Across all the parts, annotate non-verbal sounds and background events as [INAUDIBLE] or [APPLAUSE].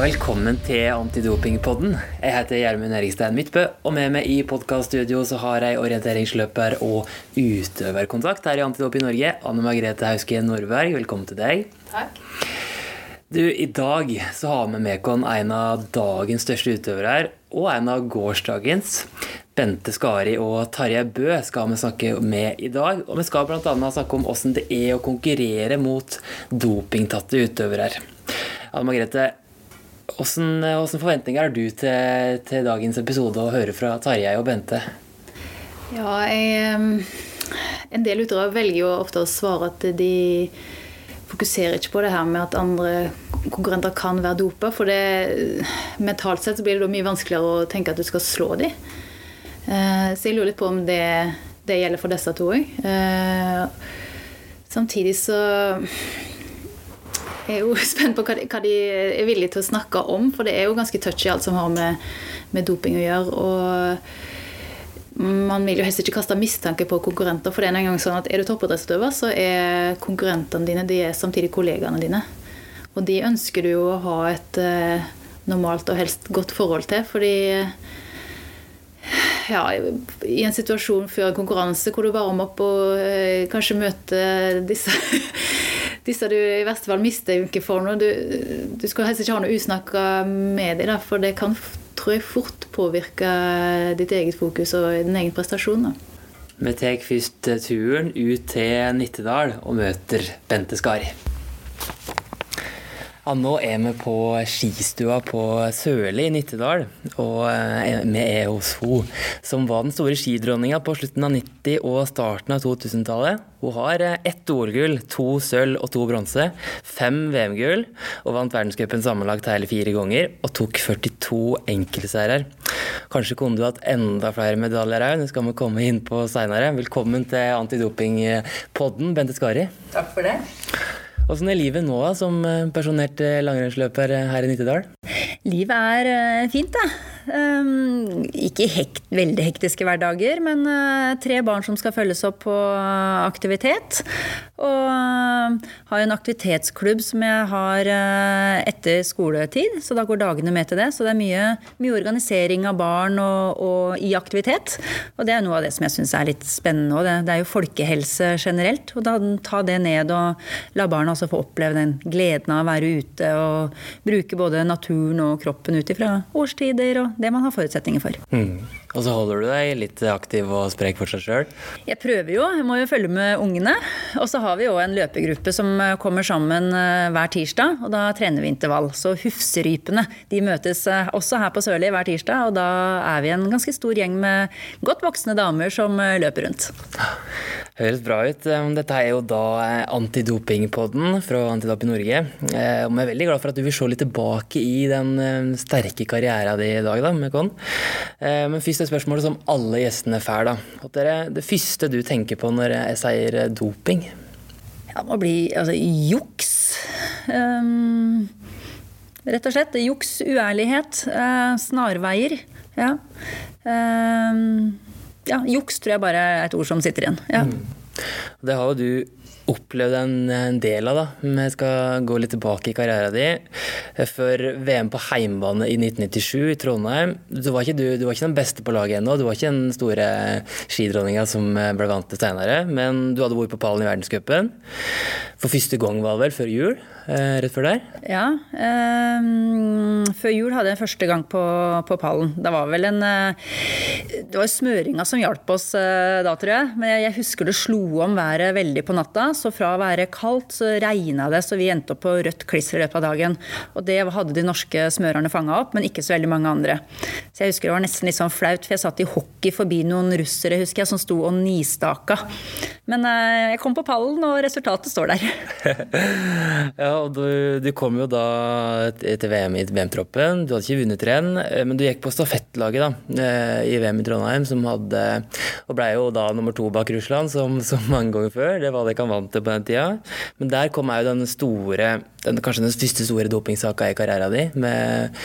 velkommen til Antidopingpodden. Jeg heter Gjermund Erikstein Midtbø, og med meg i podkaststudio så har jeg orienteringsløper og utøverkontakt her i Antidoping Norge. Anne Margrethe Hauske Nordberg, velkommen til deg. Takk. Du, I dag så har vi med oss en av dagens største utøvere her, og en av gårsdagens. Bente Skari og Tarjei Bø skal vi snakke med i dag. Og vi skal bl.a. snakke om hvordan det er å konkurrere mot dopingtatte utøvere. Anne Margrethe, hvordan, forventninger har du til, til, dagens episode å høre fra Tarjei og Bente? Ja, jeg, En del utøvere velger jo ofte å svare at de fokuserer ikke på det her med at andre konkurrenter kan være dopa. For det, mentalt sett blir det mye vanskeligere å tenke at du skal slå dem. Eh, så jeg lurer litt på om det, det gjelder for disse to òg. Eh, samtidig så jeg er jo [LAUGHS] spent på hva de, hva de, er villige til å snakke om, for det er jo ganske touchy alt som har med, med doping å gjøre. Og man vil jo helst ikke kaste mistanke på konkurrenter, for det er en gang sånn at er du toppidrettsutøver, så er konkurrentene dine de er samtidig kollegaene dine. Og de ønsker du jo å ha et eh, normalt og helst godt forhold til, fordi ja, i en situasjon før konkurranse hvor du varmer opp og eh, kanskje møter disse [LAUGHS] disse du i verste fall mistenker for noe. Du, du skal helst ikke ha noe usnakka med dem, for det kan tror jeg, fort påvirke ditt eget fokus og din egen prestasjon. Da. Vi tar først turen ut til Nittedal og møter Bente Skari. Ja, nå er vi på skistua på Sørli i Nittedal, og eh, vi er hos hun som var den store skidronninga på slutten av 90- og starten av 2000-tallet. Hun har eh, ett OL-gull, to sølv og to bronse, fem VM-gull, og vant verdenscupen sammenlagt hele fire ganger, og tok 42 enkeltseirer. Kanskje kunne du hatt enda flere medaljer òg, det skal vi komme inn på seinere. Velkommen til Antidopingpodden, Bente Skari. Takk for det. Åssen er livet nå som personert pensjonert eh, langrennsløper eh, her i Nittedal? Livet er fint, da. Um, ikke hekt, veldig hektiske hverdager, men uh, tre barn som skal følges opp på aktivitet. Og uh, har en aktivitetsklubb som jeg har etter skoletid, så da går dagene med til det. Så det er mye, mye organisering av barn og, og, i aktivitet. Og det er noe av det som jeg syns er litt spennende òg. Det, det, er jo folkehelse generelt. Og da ta det ned og la barna også få oppleve den gleden av å være ute og bruke både naturen og kroppen ut ifra årstider og det man har forutsetninger for. Mm. Og så holder du deg litt aktiv og sprek for seg sjøl? Jeg prøver jo, jeg må jo følge med ungene. Og så har vi jo en løpegruppe som eh, kommer sammen eh, hver tirsdag, og da trener vi intervall. Så Hufserypene de møtes eh, også her på Sørli hver tirsdag, og da er vi en ganske stor gjeng med godt voksne damer som løper rundt. Høres bra ut. Dette er jo da antidopingpodden fra Antidoping Norge. Og vi er veldig glad for at du vil se litt tilbake i den sterke karrieren din i dag, da, med. Men først et spørsmålet som alle gjestene får. da. Dere, det første du tenker på når jeg sier eh, doping? Ja, det må bli altså, juks. Um, rett og slett. Juks, uærlighet, uh, snarveier. Ja. Um, ja, juks tror jeg bare er et ord som sitter igjen. Ja. Mm. Det har jo du opplevd en, del av. da. Vi skal gå litt tilbake i karrieren din. Før VM på heimbane i 1997 i Trondheim. Du var ikke, du, du var ikke den beste på laget ennå. Du var ikke den store skidronninga som ble vant til senere. Men du hadde vært på pallen i verdenscupen. For første gang var det vel før jul? Eh, rett før der? Ja. Um, før jul hadde jeg første gang på, på pallen. Det var vel en uh, Det var smøringa som hjalp oss da, tror jeg. Men jeg, jeg, husker det slo om været veldig på natta. Så fra å være kaldt, så regna det, så vi endte opp på rødt kliss i løpet av dagen. Og det hadde de norske smørerne fanga opp, men ikke så veldig mange andre. Så jeg husker det var nesten litt sånn flaut, for jeg satt i hockey forbi noen russere husker jeg, som sto og nistaka. Men uh, jeg kom på pallen, og resultatet står der. [LAUGHS] ja, og du, du, kom jo da til VM i VM-troppen. Du hadde ikke vunnet renn, eh, men du gikk på stafettlaget da, eh, i VM i Trondheim, som hadde Og ble jo da nummer to bak Russland, som, som mange ganger før. Det var det ikke han vant til på den tida. Men der kom jeg jo den store den, kanskje den første store dopingsaka i karrieren din, med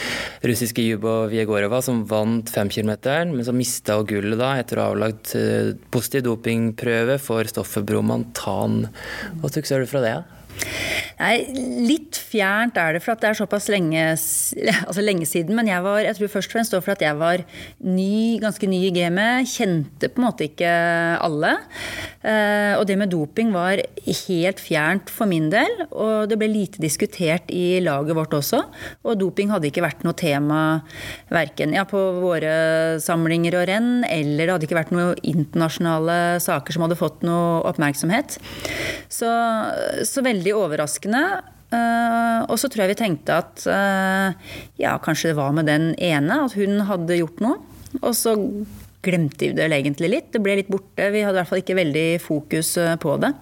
russiske Jubo Viegorova som vant femkilometeren, men som mista gullet da etter å ha avlagt eh, positiv dopingprøve for stoffet bromantan. Hva ser du fra det? Nei, litt fjernt er det, for at det er såpass lenge, altså lenge siden. Men jeg var, jeg tror først og fremst for at jeg var ny, ganske ny i gamet. Kjente på en måte ikke alle. Eh, og det med doping var helt fjernt for min del. Og det ble lite diskutert i laget vårt også. Og doping hadde ikke vært noe tema verken ja, på våre samlinger og renn, eller det hadde ikke vært noen internasjonale saker som hadde fått noe oppmerksomhet. Så, så veldig overraskende. Uh, og så tror jeg vi tenkte at uh, ja, kanskje det var med den ene, at hun hadde gjort noe. Og så glemte vi det egentlig litt. Det ble litt borte. Vi hadde i hvert fall ikke veldig fokus uh, på det.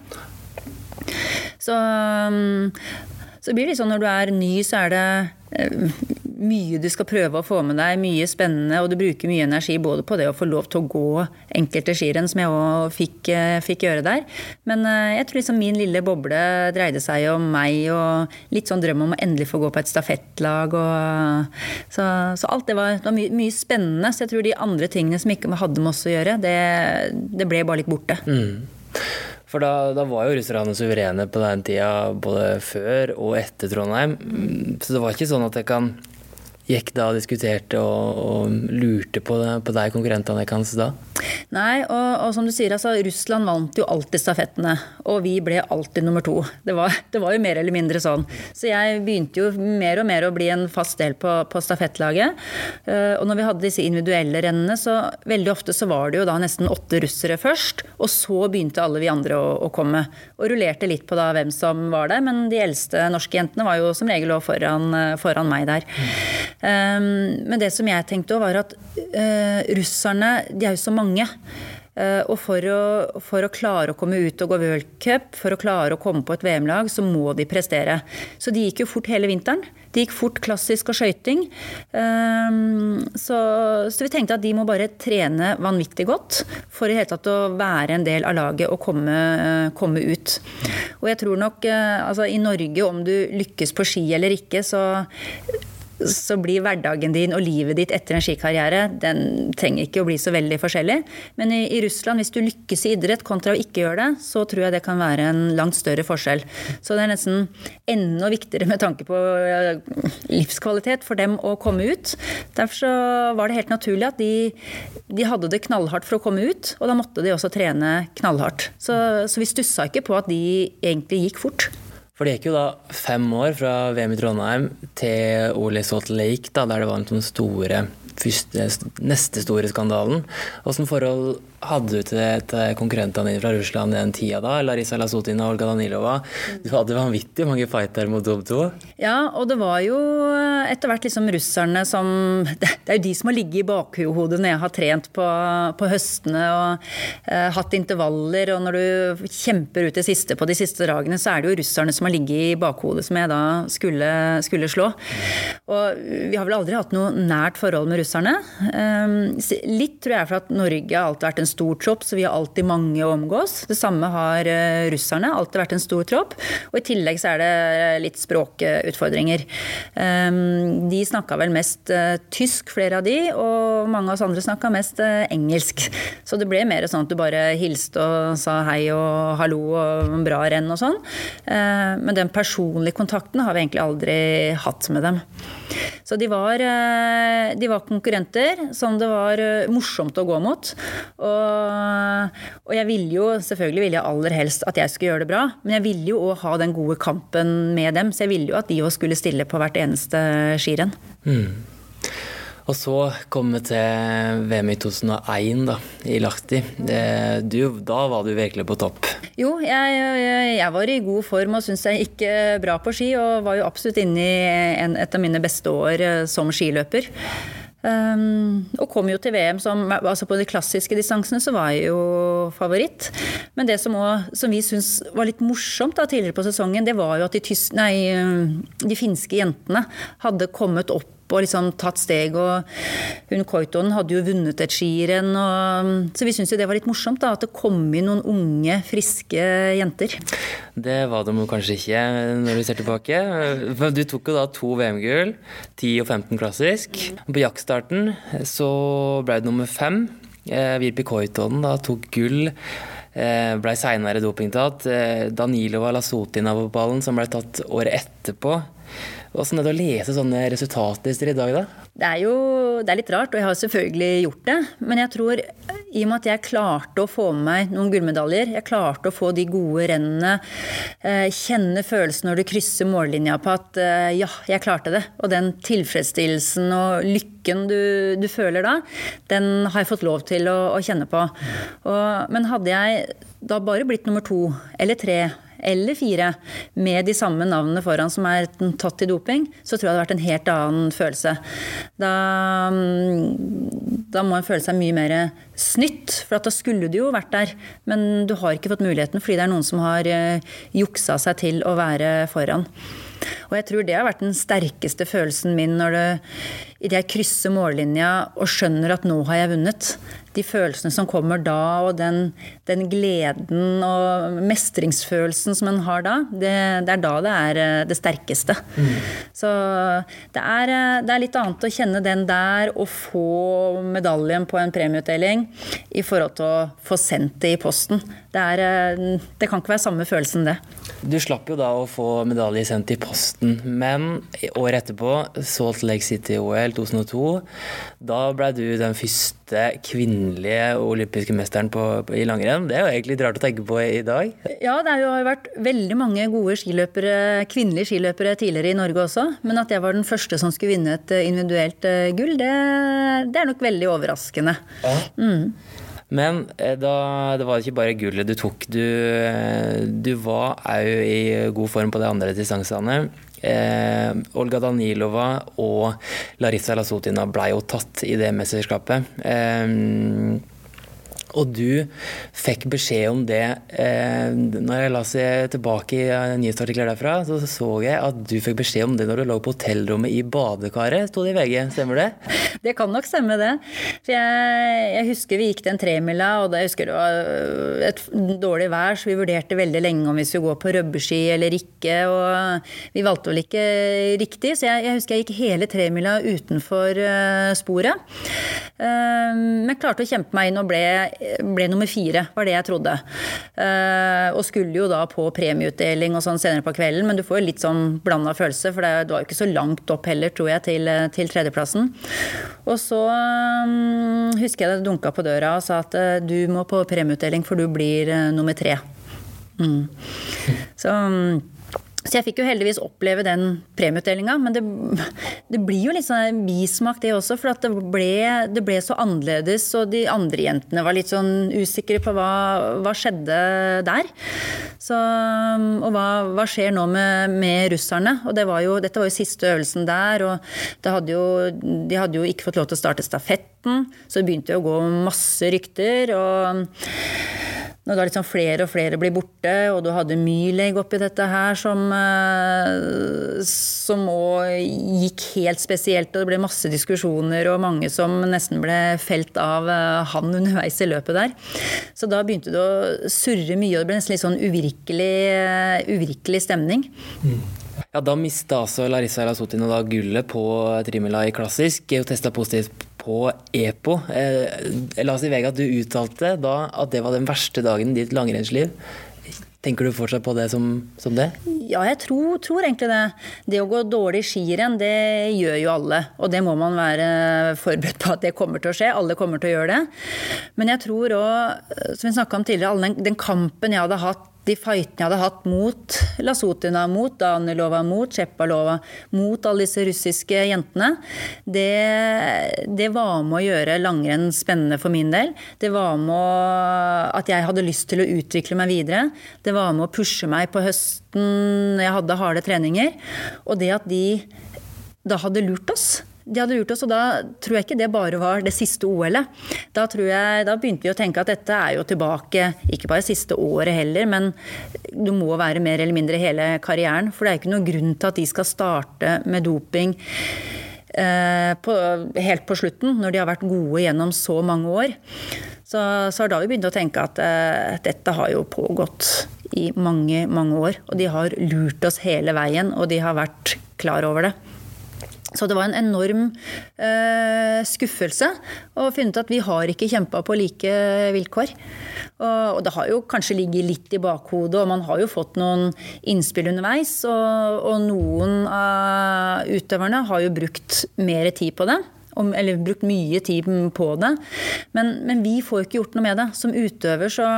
Så, um, så det litt sånn når du er ny, så er det mye du skal prøve å få med deg, mye spennende, og du bruker mye energi både på det å få lov til å gå enkelte skirenn, som jeg òg fikk, eh, fikk, gjøre der. Men eh, jeg tror liksom min lille boble dreide seg om meg og litt sånn drøm om å endelig få gå på et stafettlag. Og, så, så, alt det var, det var mye, mye, spennende. Så jeg tror de andre tingene som ikke hadde med oss å gjøre, det, det ble bare litt borte. Mm. For da, da, var jo russerne suverene på den tida, både før og etter Trondheim. Så det var ikke sånn at jeg kan gikk da og diskuterte og, og lurte på, på deg, konkurrentene hans da? Nei, og, og, som du sier, altså, Russland vant jo alltid stafettene. Og vi ble alltid nummer to. Det var, det var, jo mer eller mindre sånn. Så jeg begynte jo mer og mer å bli en fast del på, på stafettlaget. Uh, og når vi hadde disse individuelle rennene, så veldig ofte så var det jo da nesten åtte russere først. Og så begynte alle vi andre å, å komme. Og rullerte litt på da hvem som var der. Men de eldste norske jentene var jo som regel òg foran, foran meg der. Ehm, men det som jeg tenkte òg, var at eh, russerne, de er jo så mange. Eh, og for å, for å, klare å komme ut og gå worldcup, for å klare å komme på et VM-lag, så må de prestere. Så de gikk jo fort hele vinteren. Det gikk fort klassisk og skøyting. Ehm, så, så, vi tenkte at de må bare trene vanvittig godt for i hele tatt å være en del av laget og komme, komme ut. Og jeg tror nok eh, altså i Norge, om du lykkes på ski eller ikke, så så blir hverdagen din og livet ditt etter en skikarriere den trenger ikke å bli så veldig forskjellig. Men i, i, Russland, hvis du lykkes i idrett kontra å ikke gjøre det, så tror jeg det kan være en langt større forskjell. Så det er nesten enda viktigere med tanke på livskvalitet for dem å komme ut. Derfor så var det helt naturlig at de, de hadde det knallhardt for å komme ut, og da måtte de også trene knallhardt. Så, så vi stussa ikke på at de egentlig gikk fort. For det gikk jo da fem år fra VM i Trondheim til OL i Salt Lake, da, der det var en sånn store første, neste store skandalen. Åssen forhold hadde du til, til konkurrentene dine fra Russland den tida da? Larisa Lasutina og Olga Danilova. Du hadde vanvittig mange fighter mot dem to. Ja, og det var jo etter hvert liksom russerne som [LAUGHS] Det er jo de som har ligget i bakhodet når jeg har trent på, på høstene og eh, hatt intervaller. Og når du kjemper ut det siste på de siste dragene, så er det jo russerne som har ligget i bakhodet som jeg da skulle, skulle slå. Og vi har vel aldri hatt noe nært forhold med russerne. Um, litt tror jeg for at Norge har alltid vært en stor tropp, så vi har alltid mange å omgås. Det samme har uh, russerne. Alltid vært en stor tropp. Og i tillegg så er det litt språkutfordringer. Um, de snakka vel mest uh, tysk, flere av de, og mange av oss andre snakka mest engelsk. Så det ble mer sånn at du bare hilste og sa hei og hallo og bra renn og sånn. men den personlige kontakten har vi egentlig aldri hatt med dem. Så de var, de var konkurrenter som det var morsomt å gå mot. Og og, jeg ville jo selvfølgelig ville jeg aller helst at jeg skulle gjøre det bra, men jeg ville jo òg ha den gode kampen med dem. Så jeg ville jo at de òg skulle stille på hvert eneste skirenn. Mm. Og så kom vi til VM i 2001 da, i Lahti. Da var du virkelig på topp. Jo, jeg, jeg, var i god form og syntes jeg gikk bra på ski. Og var jo absolutt inne i en, et av mine beste år eh, som skiløper. Um, og kom jo til VM som altså På de klassiske distansene så var jeg jo favoritt. Men det som, også, som vi syns var litt morsomt da, tidligere på sesongen, det var jo at de, tyst, nei, de finske jentene hadde kommet opp og liksom tatt steg. Og hun Koitonen hadde jo vunnet et skirenn. Så vi syntes jo det var litt morsomt da, at det kom inn noen unge, friske jenter. Det var de kanskje ikke når vi ser tilbake. Du tok jo da to VM-gull, 10 og 15 klassisk. På jaktstarten så ble det nummer fem. Eh, Virpi Koitonen da tok gull Blei seinere dopingtatt. Danilova Lasotina på ballen, som ble tatt året etterpå. Åssen er det å lese sånne resultatlister i dag, da? Det er jo det er litt rart, og jeg har selvfølgelig gjort det. Men jeg tror i og med at jeg klarte å få med meg noen gullmedaljer, jeg klarte å få de gode rennene, eh, kjenne følelsen når du krysser mållinja på at eh, ja, jeg klarte det. Og den tilfredsstillelsen og lykken du, du føler da, den har jeg fått lov til å, å kjenne på. Og, men hadde jeg da bare blitt nummer to eller tre eller fire med de samme navnene foran som er tatt i doping, så tror jeg det hadde vært en helt annen følelse. Da, da må en føle seg mye mer snytt, for da skulle du jo vært der. Men du har ikke fått muligheten fordi det er noen som har eh, juksa seg til å være foran. Og jeg tror det har vært den sterkeste følelsen min når det, idet jeg krysser mållinja og skjønner at nå har jeg vunnet de følelsene som kommer da, og den, den gleden og mestringsfølelsen som en har da, det, det, er da det er eh, det sterkeste. Mm. Så det er, eh, det er, litt annet å kjenne den der og få medaljen på en premieutdeling i forhold til å få sendt det i posten. Det, er, eh, det kan ikke være samme følelsen, det. Du slapp jo da å få medalje sendt i posten, men året etterpå, Salt Lake City-OL 2002, da ble du den første kvinnelige olympiske mesteren på, på, i langrenn. Det er jo egentlig litt rart å tenke på i dag. Ja, det har jo vært veldig mange gode skiløpere, kvinnelige skiløpere tidligere i Norge også. Men at jeg var den første som skulle vinne et eh, individuelt eh, gull, det, det er nok veldig overraskende. Ja. Mm. Men eh, da, det var ikke bare gullet du tok. Du, du var òg i god form på de andre distansene. Eh, Olga Danilova og Larissa Lasutina ble jo tatt i det mesterskapet. Eh, og du fikk beskjed om det eh, Når jeg la seg tilbake i nyhetsartikler derfra, så så jeg at du fikk beskjed om det når du lå på hotellrommet i badekaret, sto det i VG. Stemmer det? Det kan nok stemme, det. For jeg, jeg husker vi gikk den tremila, og jeg husker det var øh, et dårlig vær, så vi vurderte veldig lenge om vi skulle gå på røbbeski eller ikke. Og vi valgte vel ikke riktig, så jeg, jeg husker jeg gikk hele tremila utenfor uh, sporet. Uh, men klarte å kjempe meg inn og ble ble nummer fire, var det jeg trodde. Uh, og skulle jo da på premieutdeling og sånn senere på kvelden, men du får jo litt sånn blanda følelse, for det, var jo ikke så langt opp heller, tror jeg, til, til tredjeplassen. Og så um, husker jeg det dunka på døra og sa at du må på premieutdeling, for du blir nummer tre. Mm. Så um, så jeg fikk jo heldigvis oppleve den premieutdelinga. Men det, det, blir jo litt sånn bismak, det også. For det ble, det ble, så annerledes, og de andre jentene var litt sånn usikre på hva, hva skjedde der. Så, og hva, hva, skjer nå med, med russerne? Og det var jo, dette var jo siste øvelsen der, og hadde jo, de hadde jo ikke fått lov til å starte stafetten, så det begynte jo å gå masse rykter. og når da liksom flere og flere blir borte, og du hadde Myleg oppi dette her som, eh, som òg gikk helt spesielt, og det ble masse diskusjoner og mange som nesten ble felt av eh, han underveis i løpet der. Så da begynte det å surre mye, og det ble nesten litt sånn uvirkelig, eh, uvirkelig stemning. Mm. Ja, Da mista altså Larissa Rasotino da gullet på trimila i klassisk. Hun testa positivt på EPO. Eh, la oss si VG at du uttalte da at det var den verste dagen i ditt langrennsliv. Tenker du fortsatt på det som, som det? Ja, jeg tror, tror, egentlig det. Det å gå dårlig skirenn, det gjør jo alle. Og det må man være forberedt på at det kommer til å skje. Alle kommer til å gjøre det. Men jeg tror òg, som vi snakka om tidligere, den, den kampen jeg hadde hatt de fightene jeg hadde hatt mot Lasutina, mot Danilova, mot Tsjepalova, mot alle disse russiske jentene, det, det, var med å gjøre langrenn spennende for min del. Det var med at jeg hadde lyst til å utvikle meg videre. Det var med å pushe meg på høsten når jeg hadde harde treninger. Og det at de da hadde lurt oss de hadde lurt oss, og da tror jeg ikke det bare var det siste OL-et. Da, da begynte vi å tenke at dette er jo tilbake, ikke bare siste året heller, men du må være mer eller mindre hele karrieren. For det er ikke noen grunn til at de skal starte med doping eh, på, helt på slutten, når de har vært gode gjennom så mange år. Så, så har da vi begynt å tenke at eh, dette har jo pågått i mange, mange år. Og de har lurt oss hele veien, og de har vært klar over det. Så det var en enorm eh, skuffelse å finne ut at vi har ikke kjempa på like vilkår. Og, og, det har jo kanskje ligget litt i bakhodet, og man har jo fått noen innspill underveis. Og, og noen av utøverne har jo brukt mer tid på det eller brukt mye tid på det. Men, men, vi får ikke gjort noe med det. Som utøver så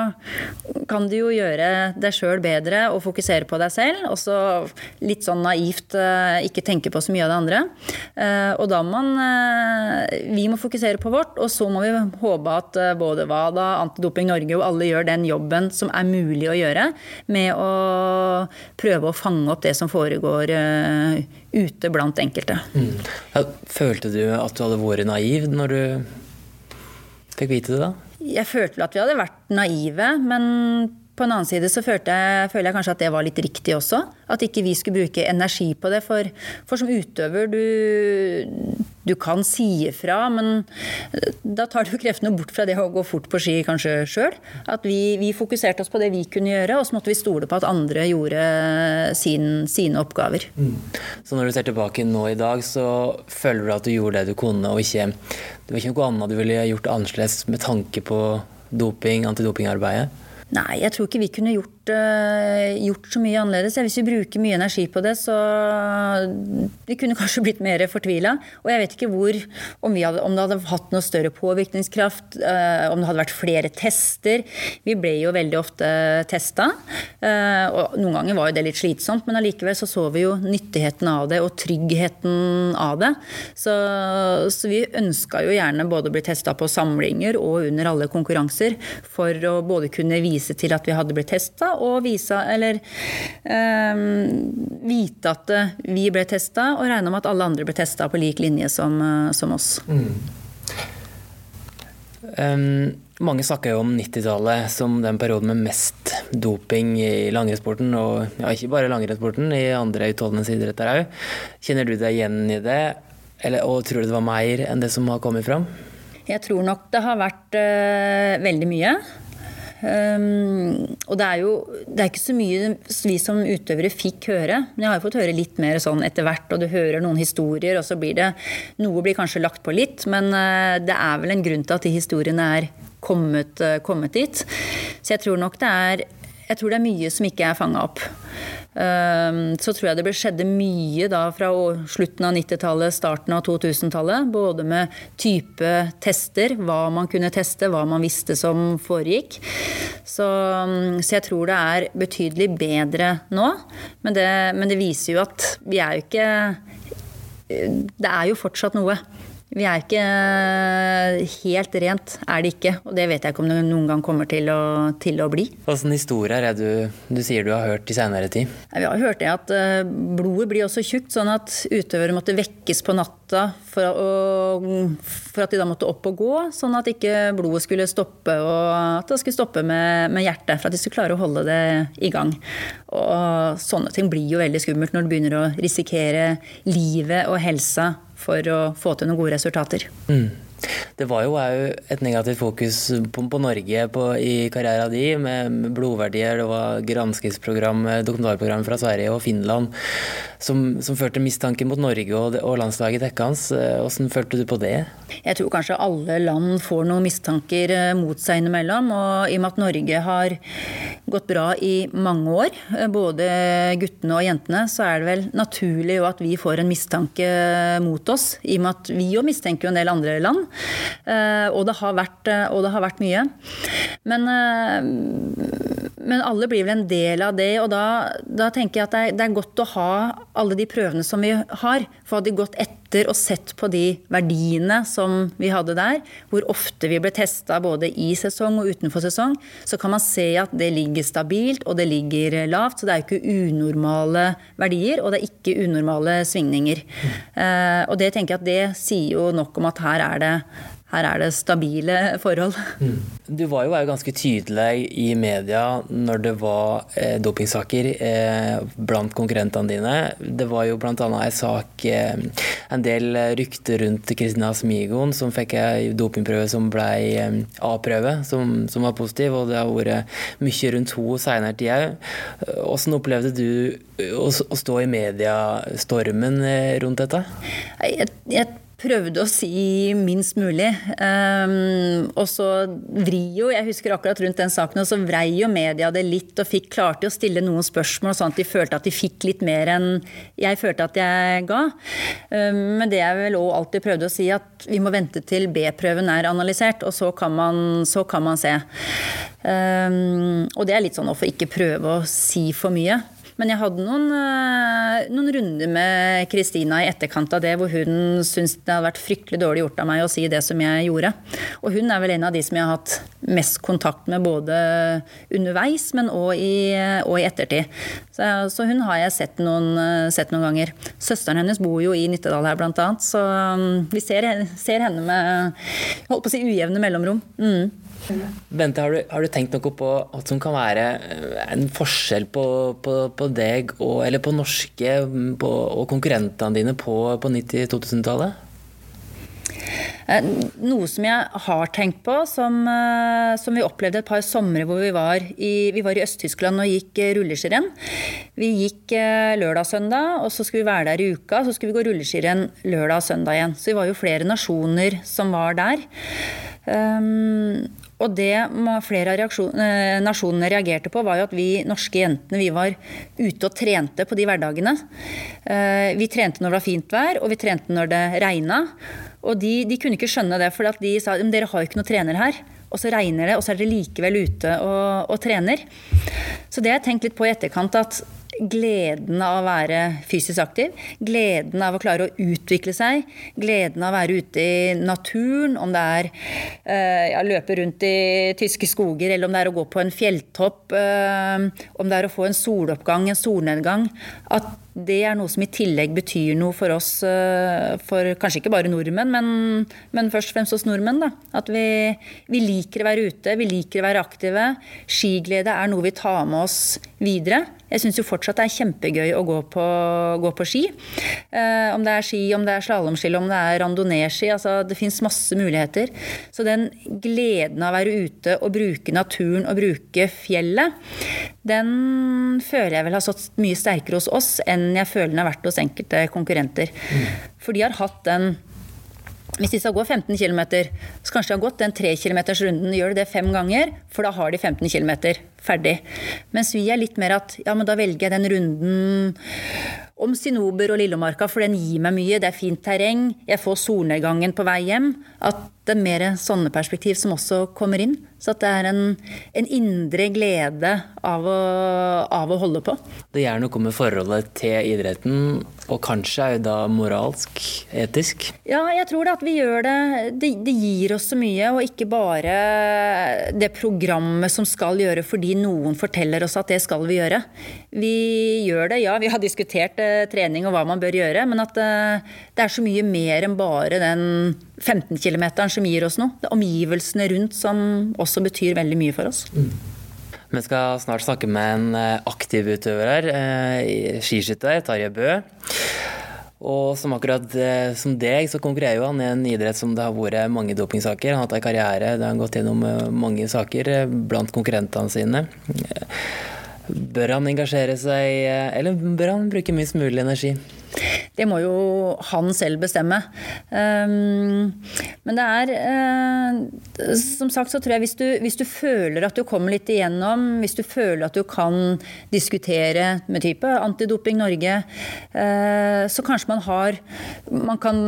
kan du jo gjøre deg sjøl bedre og fokusere på deg selv. Og så litt sånn naivt eh, ikke tenke på så mye av det andre. Eh, og da må man eh, Vi må fokusere på vårt, og så må vi håpe at både WADA, Antidoping Norge og alle gjør den jobben som er mulig å gjøre, med å prøve å fange opp det som foregår ute blant enkelte. Mm. Følte du at du hadde vært naiv når du fikk vite det, da? Jeg følte at vi hadde vært naive, men på en annen side så jeg, føler jeg kanskje at det var litt riktig også. At ikke vi skulle bruke energi på det. For, for som utøver, du, du kan si ifra, men da tar du [LAUGHS] kreftene bort fra det å gå fort på ski kanskje sjøl. At vi, vi, fokuserte oss på det vi kunne gjøre, og så måtte vi stole på at andre gjorde sin, sine oppgaver. Mm. Så når du ser tilbake nå i dag, så føler du at du gjorde det du kunne, og ikke, det var ikke noe annet du ville gjort annerledes med tanke på doping, antidopingarbeidet? Nei, jeg tror ikke vi kunne gjort, gjort, så mye annerledes. Hvis vi bruker mye energi på det, så Vi kunne kanskje blitt mer fortvila. Og jeg vet ikke hvor om, hadde, om, det hadde hatt noe større påvirkningskraft, uh, om det hadde vært flere tester. Vi ble jo veldig ofte testa. Uh, og noen ganger var jo det litt slitsomt, men allikevel så så vi jo nyttigheten av det og tryggheten av det. Så, så vi ønska jo gjerne både å bli testa på samlinger og under alle konkurranser for å både kunne vise til at vi hadde blitt testa, og vise, eller, eh, vite at vi ble testa, og regne med at alle andre ble testa på lik linje som, eh, som oss. Mm. Um, mange snakker jo om 90-tallet som den perioden med mest doping i langrennssporten, og ja, ikke bare langrennssporten, i andre utholdenhetsidretter òg. Kjenner du deg igjen i det, eller, og tror du det var mer enn det som har kommet fram? Jeg tror nok det har vært uh, veldig mye. Um, og det er jo det er ikke så mye vi som utøvere fikk høre. Men jeg har jo fått høre litt mer sånn etter hvert, og du hører noen historier, og så blir det Noe blir kanskje lagt på litt, men uh, det er vel en grunn til at de historiene er kommet, uh, kommet dit. Så jeg tror nok det er jeg tror det er mye som ikke er fanga opp. Ehm, så tror jeg det skjedde mye da fra slutten av 90-tallet, starten av 2000-tallet. Både med type tester, hva man kunne teste, hva man visste som foregikk. Så, så jeg tror det er betydelig bedre nå. Men det, men det viser jo at vi er jo ikke Det er jo fortsatt noe. Vi er ikke helt rent, er det ikke. Og det vet jeg ikke om det noen gang kommer til å, til å bli. Hvilke historier er du, du sier du har hørt i senere tid? Vi har hørt det at eh, blodet blir også tjukt, sånn at utøvere måtte vekkes på natta for, å, for, at de da måtte opp og gå. Sånn at ikke blodet skulle stoppe, og at det skulle stoppe med, med hjertet. For at de skulle klare å holde det i gang. Og sånne ting blir jo veldig skummelt når du begynner å risikere livet og helsa for å få til noen gode resultater. Mm. Det var jo òg et negativt fokus på, på Norge på, i karrieren din, med blodverdier. Det var granskingsprogram, dokumentarprogram fra Sverige og Finland som, som førte mistanke mot Norge og, og landslaget deres. Hvordan følte du på det? Jeg tror kanskje alle land får noen mistanker eh, mot seg innimellom. Og i og med at Norge har gått bra i mange år, eh, både guttene og jentene, så er det vel naturlig at vi får en mistanke mot oss. I og med at vi jo mistenker en del andre land. Eh, og det har vært, det har vært mye. Men, men, alle blir vel en del av det, og da, da tenker jeg at det er, det er godt å ha alle de prøvene som vi har. For hadde de gått etter og sett på de verdiene som vi hadde der, hvor ofte vi ble testa både i sesong og utenfor sesong, så kan man se at det ligger stabilt og det ligger lavt. Så det er jo ikke unormale verdier, og det er ikke unormale svingninger. Mm. Uh, og det tenker jeg at det sier jo nok om at her er det her er det stabile forhold. Mm. Du var jo ganske tydelig i media når det var eh, dopingsaker eh, blant konkurrentene dine. Det var jo bl.a. en sak, eh, en del rykter rundt Kristina Smigon, som fikk ei dopingprøve som ble eh, A-prøve, som, som, var positiv. Og det har vært mye rundt henne seinere tid òg. Hvordan opplevde du å, å stå i mediestormen eh, rundt dette? Jeg, jeg prøvde å si minst mulig. Um, og så vri jo, jeg husker akkurat rundt den saken, og så vrei jo media det litt og fikk klarte å stille noen spørsmål sånn at de følte at de fikk litt mer enn jeg følte at jeg ga. Um, men det jeg vel òg alltid prøvde å si, at vi må vente til B-prøven er analysert, og så kan man, så kan man se. Um, og det er litt sånn å få ikke prøve å si for mye. Men jeg hadde noen, eh, noen runder med Kristina i etterkant av det, hvor hun syntes det hadde vært fryktelig dårlig gjort av meg å si det som jeg gjorde. Og hun er vel en av de som jeg har hatt mest kontakt med både underveis, men òg i, i ettertid. Så, så, hun har jeg sett noen, sett noen, ganger. Søsteren hennes bor jo i Nittedal her, blant annet, så mm, vi ser, ser henne med holdt på å si ujevne mellomrom. Mm. Bente, har du, har du, tenkt noe på hva som kan være eh, en forskjell på, på, på deg og, eller på norske mm, på, og konkurrentene dine på, på 90-2000-tallet? Eh, noe som jeg har tenkt på, som, eh, som vi opplevde et par somre hvor vi var i, vi var i Øst-Tyskland og gikk rulleskirenn. Vi gikk lørdag-søndag, og så skulle vi være der i uka. Så skulle vi gå rulleskirenn lørdag søndag igjen. Så vi var jo flere nasjoner som var der. Um, og det flere av eh, nasjonene reagerte på, var jo at vi norske jentene vi var ute og trente på de hverdagene. Eh, vi trente når det var fint vær, og vi trente når det regna. Og de, de kunne ikke skjønne det, for de sa at dere har jo ikke noen trener her. Og så regner det, og så er dere likevel ute og, og trener. Så det har jeg tenkt litt på i etterkant, at gleden av å være fysisk aktiv, gleden av å klare å utvikle seg, gleden av å være ute i naturen, om det er uh, ja, løpe rundt i tyske skoger, eller om det er å gå på en fjelltopp, uh, om det er å få en soloppgang, en solnedgang. At det er noe som i tillegg betyr noe for oss, uh, for kanskje ikke bare nordmenn, men, men først og fremst hos nordmenn. Da. At vi, vi liker å være ute, vi liker å være aktive. Skiglede er noe vi tar med oss videre. Jeg syns jo fortsatt det er kjempegøy å gå på, gå på ski. Eh, om det er ski, om det er slalåmski, om det er randonee-ski. Altså, det fins masse muligheter. Så den gleden av å være ute og bruke naturen og bruke fjellet, den føler jeg vel har stått mye sterkere hos oss enn jeg føler den har vært hos enkelte konkurrenter. Mm. For de har hatt den hvis de skal gå 15 km, så kanskje de har gått den 3 km-runden. Gjør de det fem ganger, for da har de 15 km ferdig. Mens vi er litt mer at ja, men da velger jeg den runden om Sinober og Lillomarka, for den gir meg mye. Det er fint terreng, jeg får solnedgangen på vei hjem. At det er mer sånne perspektiv som også kommer inn. Så at det er en, en indre glede av å, av å, holde på. Det gjør noe med forholdet til idretten, og kanskje òg da moralsk, etisk? Ja, jeg tror det at vi gjør det, det, det gir oss så mye, og ikke bare det programmet som skal gjøre fordi noen forteller oss at det skal vi gjøre. Vi gjør det, ja, vi har diskutert eh, trening og hva man bør gjøre, men at eh, det er så mye mer enn bare den 15 km som gir oss noe. Det er omgivelsene rundt som også betyr veldig mye for oss. Mm. Vi skal snart snakke med en eh, aktiv utøver her, skiskytter, Tarjei Bø. Og som akkurat som deg, så konkurrerer jo han i en idrett som det har vært mange dopingsaker. Han har hatt en karriere der han har gått gjennom mange saker blant konkurrentene sine. Bør han engasjere seg, eller bør han bruke minst mulig energi? Det må jo han selv bestemme. Um, men det er uh, Som sagt så tror jeg hvis du, hvis du, føler at du kommer litt igjennom, hvis du føler at du kan diskutere med type Antidoping Norge, uh, så kanskje man har Man kan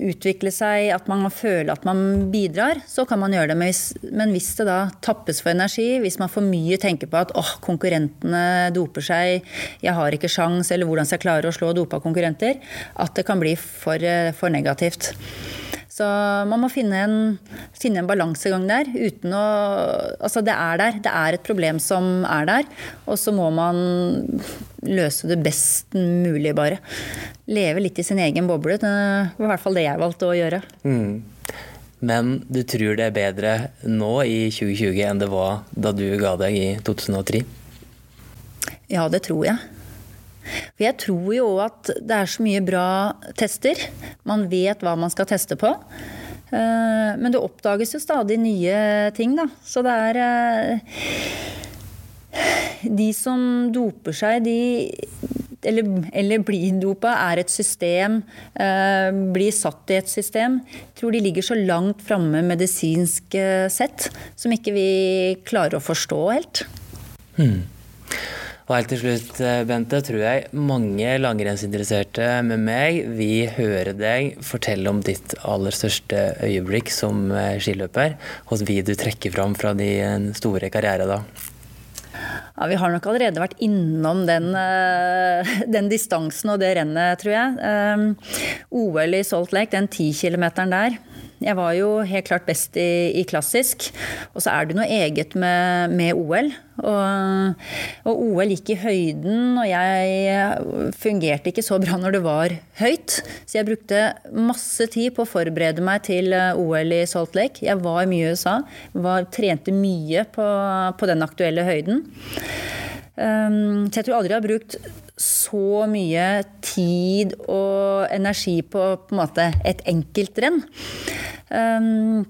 utvikle seg, at man føler at man bidrar, så kan man gjøre det. Men hvis, men hvis det da tappes for energi, hvis man for mye tenker på at åh, konkurrentene doper seg, jeg har ikke sjans, eller hvordan skal jeg klare å slå dopa konkurrenter, at det kan bli for, eh, for negativt. Så man må finne en, finne en, balansegang der. uten å, altså Det er der. Det er et problem som er der. Og så må man løse det best mulig, bare. Leve litt i sin egen boble. Det var i hvert fall det jeg valgte å gjøre. Mm. Men du tror det er bedre nå i 2020 enn det var da du ga deg i 2003? Ja, det tror jeg. For jeg tror jo at det er så mye bra tester. Man vet hva man skal teste på. Eh, men det oppdages jo stadig nye ting, da. Så det er eh, De som doper seg, de eller, eller blir dopa, er et system, eh, blir satt i et system. Jeg tror de ligger så langt framme medisinsk sett som ikke vi klarer å forstå helt. Hmm. Og helt til slutt, eh, Bente, tror jeg mange langrennsinteresserte med meg vil høre deg fortelle om ditt aller største øyeblikk som eh, skiløper. Hvordan vil du trekke fram fra din store karriere da? Ja, Vi har nok allerede vært innom den, eh, den distansen og det rennet, tror jeg. OL i Salt Lake, den ti kilometeren der. Jeg var jo helt klart best i, i klassisk. Og så er det noe eget med, med OL. Og, og, OL gikk i høyden, og jeg fungerte ikke så bra når det var høyt. Så jeg brukte masse tid på å forberede meg til eh, OL i Salt Lake. Jeg var mye i USA, var, trente mye på, på den aktuelle høyden. Um, så jeg tror aldri jeg har brukt så mye tid og energi på, på en måte, et enkeltrenn. Um,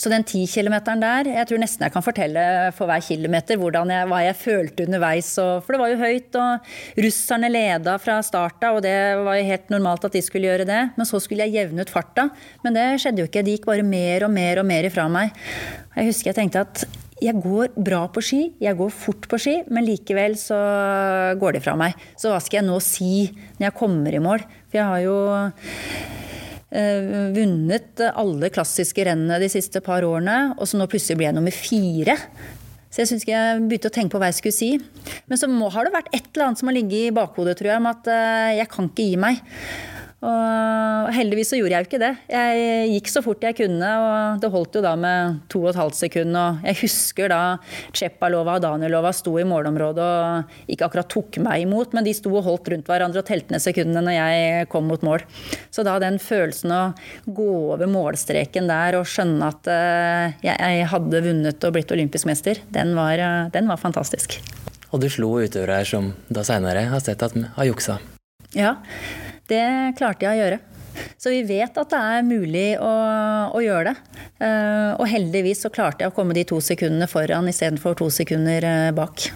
så den ti kilometeren der, jeg tror nesten jeg kan fortelle for hver kilometer jeg, hva jeg følte underveis. Og, for det var jo høyt, og russerne leda fra starta, og det var jo helt normalt at de skulle gjøre det. Men så skulle jeg jevne ut farta. Men det skjedde jo ikke. De gikk bare mer og mer og mer ifra meg. Jeg husker jeg tenkte at jeg går bra på ski, jeg går fort på ski, men likevel så går de fra meg. Så hva skal jeg nå si når jeg kommer i mål? For jeg har jo vunnet alle klassiske rennene de siste par årene, og så nå plutselig ble nummer fire. Så jeg syns ikke jeg begynte å tenke på hva jeg skulle si. Men så må, har det vært et eller annet som har ligget i bakhodet, tror jeg, om at eh, jeg kan ikke gi meg. Og heldigvis så gjorde jeg jo ikke det. Jeg gikk så fort jeg kunne, og det holdt jo da med to og et halvt sekund. Og jeg husker da Tsjeppalova og Danielova sto i målområdet og ikke akkurat tok meg imot, men de sto og holdt rundt hverandre og telte ned sekundene når jeg kom mot mål. Så da den følelsen å gå over målstreken der og skjønne at eh, jeg hadde vunnet og blitt olympisk mester, den var, eh, den var fantastisk. Og du slo utøvere som da seinere har sett at har juksa? Ja. Det klarte jeg å gjøre. Så vi vet at det er mulig å, å gjøre det. Uh, og heldigvis så klarte jeg å komme de to sekundene foran istedenfor to sekunder uh, bak.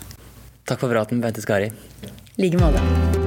Takk for praten, Bente Skari. I like måte.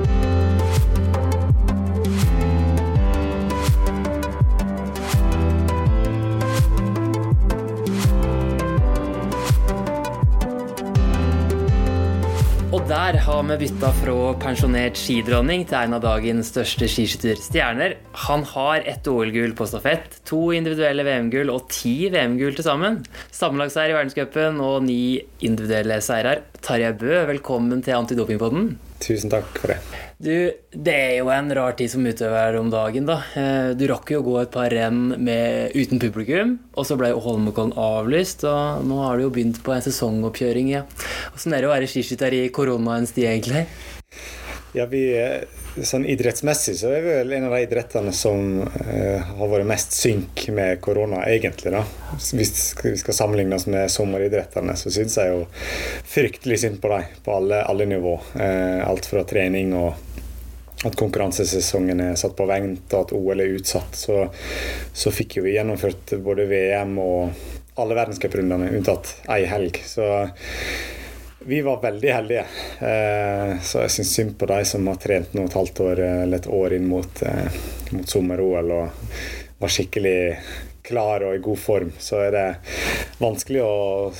Der har vi bytta fra pensjonert skidronning til en av dagens største skiskytterstjerner. Han har ett OL-gull på stafett, to individuelle VM-gull og ti VM-gull til sammen. Sammenlagsseier i verdenscupen og ni individuelle seirer. Tarjei Bø, velkommen til Antidopingpodden. Tusen takk for det. Du, det er jo en rar tid som utøver om dagen, da. Eh, du rakk jo å gå et par renn med, uten publikum, og så ble Holmenkollen avlyst, og nå har du jo begynt på en sesongoppkjøring. Ja. Åssen er det å være skiskytter i koronaens tid, egentlig? Ja, vi, sånn Idrettsmessig så er vi vel en av de idrettene som eh, har vært mest synk med korona, egentlig. da. Hvis vi skal sammenligne oss med sommeridrettene, så syns jeg jo fryktelig synd på dem på alle, alle nivå. Eh, alt fra trening og at konkurransesesongen er satt på vent og at OL er utsatt, så, så fikk vi gjennomført både VM og alle verdenscuprundene unntatt ei helg. Så vi var veldig heldige. Eh, så jeg syns synd på de som har trent nå et halvt år eller et år inn mot, eh, mot sommer-OL og var skikkelig klar og i god form. Så er det vanskelig å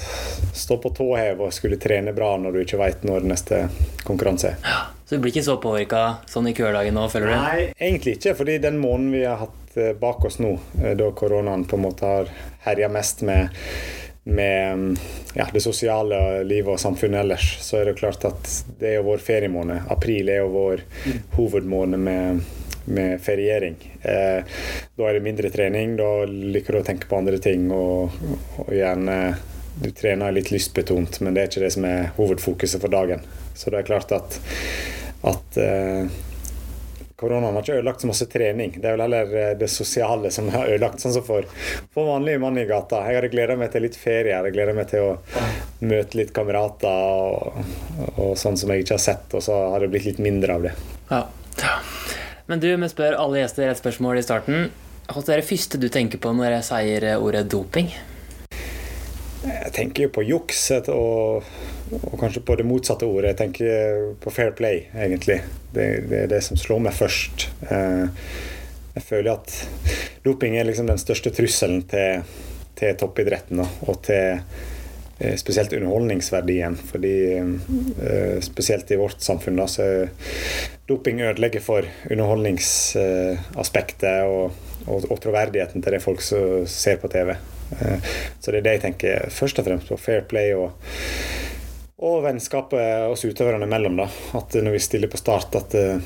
stå på tå hev og skulle trene bra når du ikke veit når neste konkurranse er. Ja, så du blir ikke så påvirka sånn i kødagen nå, føler du? Nei, egentlig ikke. fordi den måneden vi har hatt eh, bak oss nå, da koronaen på en måte har herja mest med med ja, det sosiale livet og samfunnet ellers, så er det klart at det er jo vår feriemåned. April er jo vår hovedmåned med, med feriering. Eh, da er det mindre trening, da liker du å tenke på andre ting. Og, og gjerne du trener litt lystbetont, men det er ikke det som er hovedfokuset for dagen. Så det er klart at, at eh, koronaen har ikke ødelagt så masse trening. Det er vel heller eh, det sosiale som har ødelagt. Sånn som for, for vanlige mann i gata. Jeg hadde gleda meg til litt ferie. Jeg hadde gleda meg til å møte litt kamerater og, og, sånn som jeg ikke har sett. Og så har det blitt litt mindre av det. Ja. Men du, vi spør alle gjester et spørsmål i starten. Hva er det første du tenker på når jeg sier ordet doping? Jeg tenker jo på juks og, og, kanskje på det motsatte ordet. Jeg tenker på fair play, egentlig. Det, det er det som slår meg først. Eh, jeg føler at doping er liksom den største trusselen til, til toppidretten og til eh, spesielt underholdningsverdien. Fordi eh, spesielt i vårt samfunn så doping ødelegger for underholdningsaspektet og, og, og troverdigheten til det folk som ser på TV. Eh, så det er det jeg tenker først og fremst på. Fair play og, og vennskapet oss utøverne imellom. da. At når vi stiller på start, at, eh,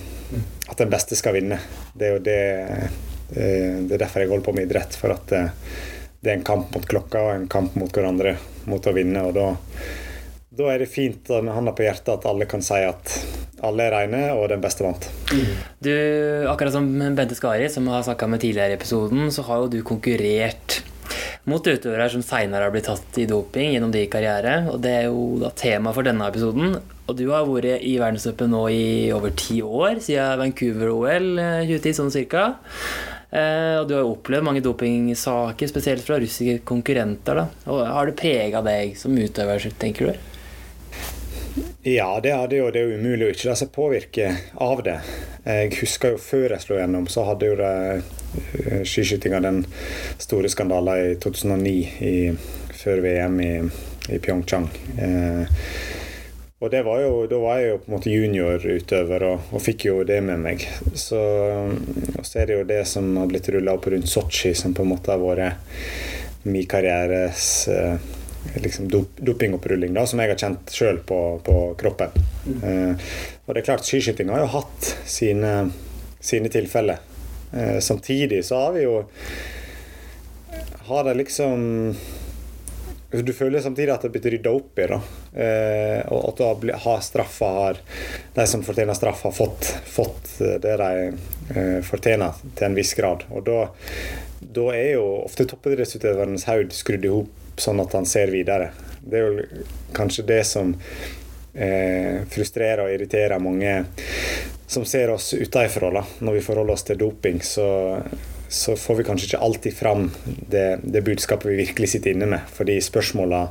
at den beste skal vinne. Det er jo det eh, Det er derfor jeg holder på med idrett. For at det er en kamp mot klokka og en kamp mot hverandre mot å vinne. og da da er det fint med handa på hjertet at alle kan si at alle er reine, og den beste vant. Du, Akkurat som Bente Skari, som har snakka med tidligere i episoden, så har jo du konkurrert mot utøvere som seinere har blitt tatt i doping gjennom de karriere. Og det er jo da tema for denne episoden. Og du har vært i verdenscupen nå i over ti år, siden Vancouver-OL 2010 eh, sånn cirka. Eh, og du har jo opplevd mange dopingsaker, spesielt fra russiske konkurrenter. da. Og Har det prega deg som utøver, tenker du? Ja, det er, det, jo, det er umulig å ikke la seg påvirke av det. Jeg husker jo før jeg slo gjennom, så hadde jo det eh, skiskytinga den store skandalen i 2009 i, før VM i, i Pyeongchang. Eh, og det var jo, da var jeg jo på en måte juniorutøver og, og fikk jo det med meg. Så, så er det jo det som har blitt rulla opp rundt Sotsji, som på en måte har vært min karrieres eh, liksom dop, da, som jeg har kjent sjøl på, på, kroppen. Mm. Eh, og det er klart, skiskyting har jo hatt sine, sine tilfeller. Eh, samtidig så har vi jo Har det liksom du føler samtidig at det blir rydda opp i. da, eh, Og at du har straffa har De som fortjener straff, har fått, fått det de eh, fortjener til en viss grad. Og da, da er jo ofte toppidrettsutøverens haud skrudd i hop sånn at han ser videre. Det er jo kanskje det som eh, frustrerer og irriterer mange som ser oss utenfra. Når vi forholder oss til doping, så, så får vi kanskje ikke alltid fram det, det budskapet vi virkelig sitter inne med. Fordi spørsmåla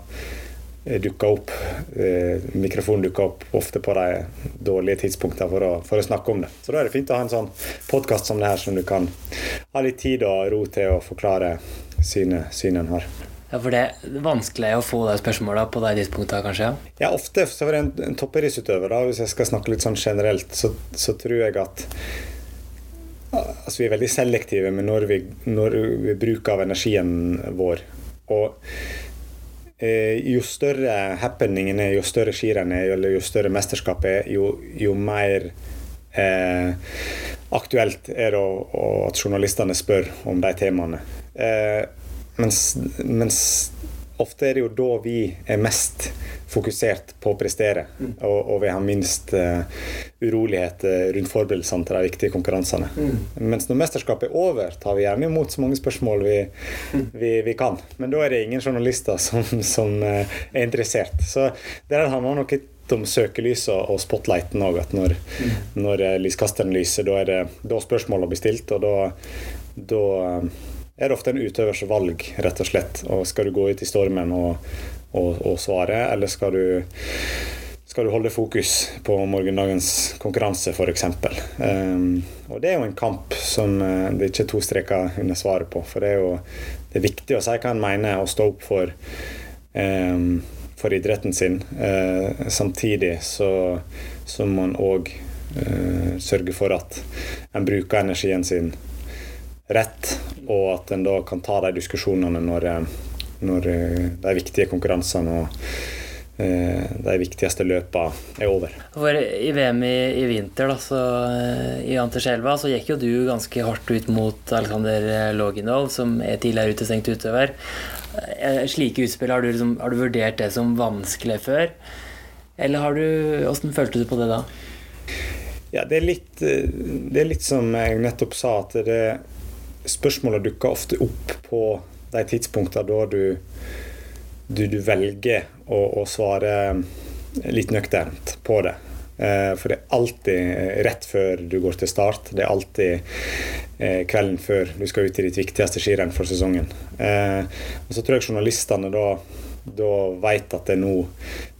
eh, dukker opp, eh, mikrofonen dukker opp ofte på de dårlige tidspunktene for for å, snakke om det. Så da er det fint å ha en sånn podkast som det her, som du kan ha litt tid og ro til å forklare synet, synet har. Ja, For det er vanskelig å få de spørsmåla på de tidspunktene, kanskje? Ja, ofte så for en, en toppidrettsutøver, hvis jeg skal snakke litt sånn generelt, så, så tror jeg at altså, vi er veldig selektive med når vi, når vi bruker av energien vår. Og eh, jo større happeningen er, jo større skirenn er, eller jo større mesterskapet er, jo, jo mer eh, aktuelt er det at journalistene spør om de temaene. Eh, mens, mens, ofte er det jo da vi er mest fokusert på å prestere, mm. og, og, vi har minst uh, urolighet rundt forberedelsene til de viktige konkurransene. Mm. Mens når mesterskapet er over, tar vi gjerne imot så mange spørsmål vi, mm. vi, vi kan. Men da er det ingen journalister som, som uh, er interessert. Så det handler nok om søkelyset og spotlighten òg. At når, mm. når lyskasteren lyser, da er det da spørsmålene blir stilt, og da, da er det ofte en utøvers valg, rett og slett. Og skal du gå ut i stormen og, og, og svare, eller skal du, skal du holde fokus på morgendagens konkurranse, f.eks. Um, ehm, og det er jo en kamp som uh, det ikke er to streker under svaret på. For det er jo det er viktig å si hva en mener, og stå opp for, um, for idretten sin. Uh, samtidig så, så må en òg uh, eh, sørge for at en bruker energien sin rett, og at en da kan ta de diskusjonene når, eh, når eh, de viktige konkurransene og eh, de viktigste løpene er over. For I VM i, i vinter, da, så, i Anterselva, så gikk jo du ganske hardt ut mot Alexander Loginov, som er tidligere utestengt utøver. Slike utspill, har du, liksom, har du vurdert det som vanskelig før? Eller har du, hvordan følte du på det da? Ja, det er, litt, det er litt som jeg nettopp sa, at det spørsmålet dukker ofte opp på de tidspunktene da du, du, du velger å, å, svare litt nøkternt på det. Eh, for det er alltid rett før du går til start. Det er alltid eh, kvelden før du skal ut i ditt viktigste skirenn for sesongen. Eh, og så tror jeg journalistene da da vet at det nå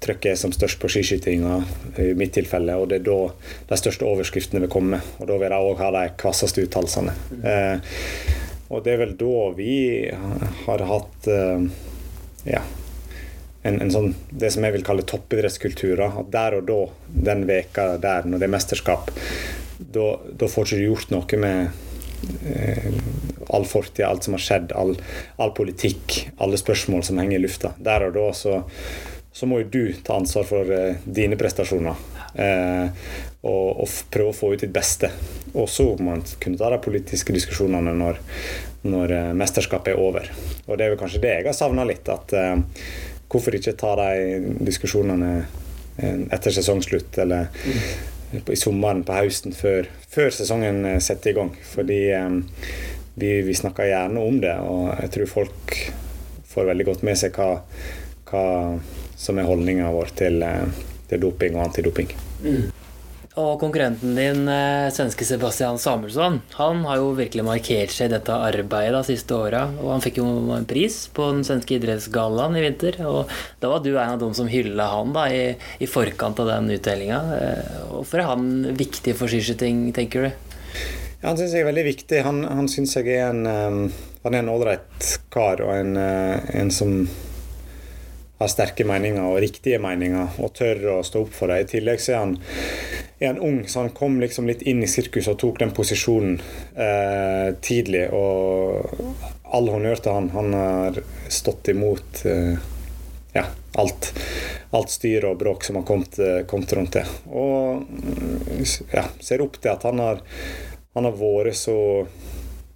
trykket er som størst på skiskytinga, i mitt tilfelle. Og det er da de største overskriftene vil komme. Og da vil de òg ha de kvasseste uttalelsene. Eh, og det er vel da vi har hatt eh, ja, en, en, sånn, det som jeg vil kalle toppidrettskulturer. At der og da, den veka der, når det er mesterskap, da, da får ikke du gjort noe med Eh, all fortid, alt som har skjedd, all, all, politikk, alle spørsmål som henger i lufta. Der og da så, så må jo du ta ansvar for uh, dine prestasjoner. Uh, og, og, prøve å få ut ditt beste. Og så må man kunne ta de politiske diskusjonene når, når uh, mesterskapet er over. Og det er vel kanskje det jeg har savna litt. at Hvorfor ikke ta de diskusjonene etter sesongslutt, eller mm i sommeren, på høsten, før, før sesongen eh, setter i gang. Fordi vi, vi, snakker gjerne om det, og jeg tror folk får veldig godt med seg hva, hva som er holdninga vår til, eh, til, doping og antidoping. Mm. Og konkurrenten din, eh, svenske Sebastian Samuelsson, han har jo virkelig markert seg i dette arbeidet de siste åra. Og han fikk jo en pris på den svenske idrettsgallaen i vinter. Og da var du en av dem som hylla han da i, i forkant av den utdelinga. Eh, hvorfor er han viktig for skiskyting, tenker du? Ja, han syns jeg er veldig viktig. Han, han syns jeg er en um, Han er en ålreit kar og en, uh, en som har sterke meninger og riktige meninger og tør å stå opp for det. I tillegg så er han, er han ung, så han kom liksom litt inn i sirkuset og tok den posisjonen uh, tidlig. Og all honnør til han. Han har stått imot uh, ja, alt, alt styr og bråk som har kommet, kommet rundt det. Og ja, ser opp til at han har, han har vært så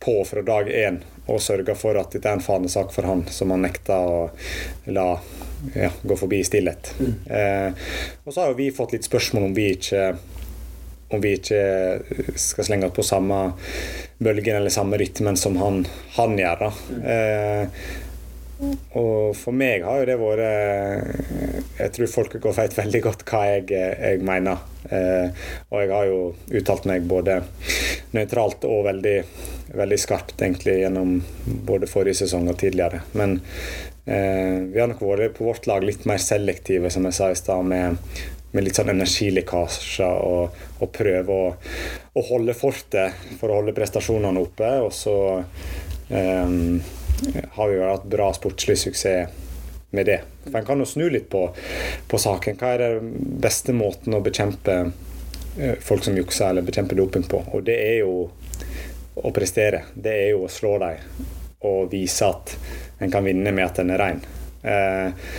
på fra dag én og sørga for at dette er en fanesak for han, som han nekta å la ja, gå forbi i stillhet. Mm. Eh, og så har jo vi fått litt spørsmål om vi ikke om vi ikke skal slenge oss på samme bølgen eller samme rytmen som han, han gjør. da. Mm. Eh, og for meg har jo det vært Jeg tror folk går vet veldig godt hva jeg, jeg mener. Eh, og jeg har jo uttalt meg både nøytralt og veldig, veldig skarpt egentlig gjennom både forrige sesong og tidligere. Men Eh, vi har nok vært på vårt lag litt mer selektive, som jeg sa i stad, med, med, litt sånn energilekkasjer og, og prøve å, å, holde fortet for å holde prestasjonene oppe. Og så um, har vi hatt bra sportslig suksess med det. For En kan jo snu litt på, på saken. Hva er den beste måten å bekjempe eh, folk som jukser eller bekjempe doping på? Og det er jo å prestere. Det er jo å slå dem og vise at en kan vinne med at den er ren. Eh,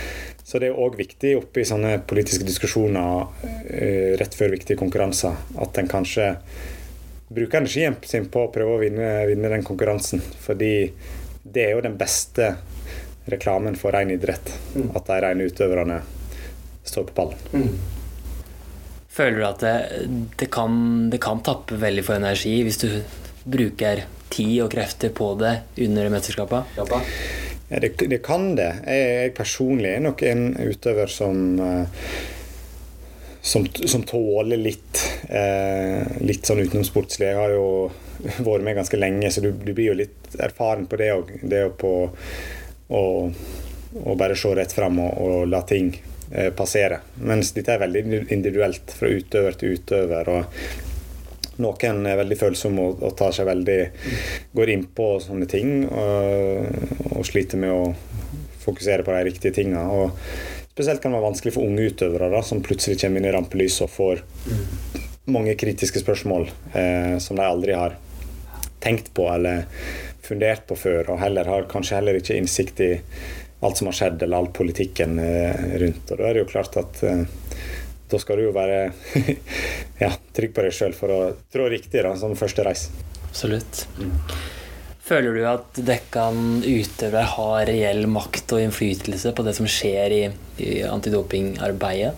så det er òg viktig oppe i sånne politiske diskusjoner eh, rett før viktige konkurranser at en kanskje bruker energien sin på å prøve å vinne, vinne, den konkurransen. Fordi det er jo den beste reklamen for ren idrett. Mm. At de rene utøverne står på ballen. Mm. Føler du at det, det, kan, det kan tappe veldig for energi hvis du bruker tid og krefter på det under mesterskapet? Ja, det, det, kan det. Jeg, jeg, personlig er nok en utøver som uh, som, som, tåler litt, eh, litt sånn utenomsportslig. Jeg har jo [LAUGHS] vært med ganske lenge, så du, du blir jo litt erfaren på det òg. Det å, på, å, å bare se rett fram og, og la ting eh, passere. Mens dette er veldig individuelt fra utøver til utøver. og noen er veldig følsomme og, og tar seg veldig går inn på sånne ting og, og, sliter med å fokusere på de riktige tinga. Spesielt kan det være vanskelig for unge utøvere da, som plutselig kommer inn i rampelyset og får mange kritiske spørsmål eh, som de aldri har tenkt på eller fundert på før, og heller har kanskje heller ikke innsikt i alt som har skjedd, eller all politikken eh, rundt. Og Da er det jo klart at eh, da skal du jo være [LAUGHS] ja, trygg på deg sjøl for å trå riktig da, som første reis. Absolutt. Føler du at Dekkan utøvere har reell makt og innflytelse på det som skjer i, i antidopingarbeidet?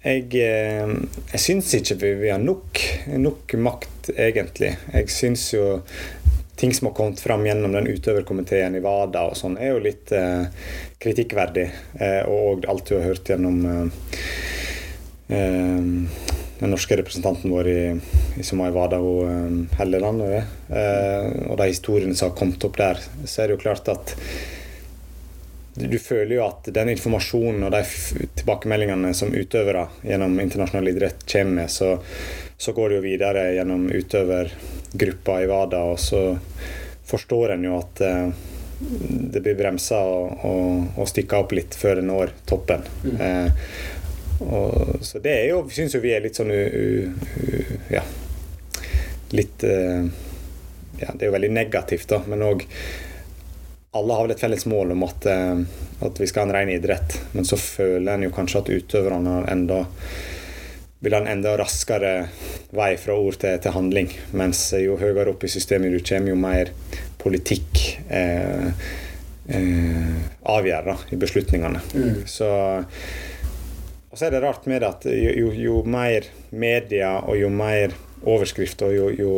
Jeg, eh, jeg syns ikke vi, vi har nok, nok, makt, egentlig. Jeg syns jo ting som har kommet fram gjennom den utøverkomiteen i WADA og sånn, er jo litt eh, kritikkverdig. Eh, og alt du har hørt gjennom eh, eh den norske representanten vår i, i som var i Vada, um, Helleland. Og, eh, og de historiene som har kommet opp der, så er det jo klart at du føler jo at den informasjonen og de tilbakemeldingene som utøvere gjennom internasjonal idrett kommer med, så, så går det jo videre gjennom utøvergruppa i WADA, og så forstår en jo at eh, det blir bremsa og, og, og stikka opp litt før det når toppen. Mm. Eh, og, så det er jo, syns jo vi er litt sånn u, u, Ja. Litt eh, Ja, det er jo veldig negativt, da, men òg alle har vel et felles mål om at, uh, at, vi skal ha en ren idrett, men så føler en jo kanskje at utøverne enda vil ha en enda raskere vei fra ord til, til, handling. Mens jo høyere opp i systemet du kommer, jo mer politikk eh, eh, avgjør da, i beslutningene. Mm. Så og så er det rart med det at jo, jo, jo mer media og jo mer overskrift og jo, jo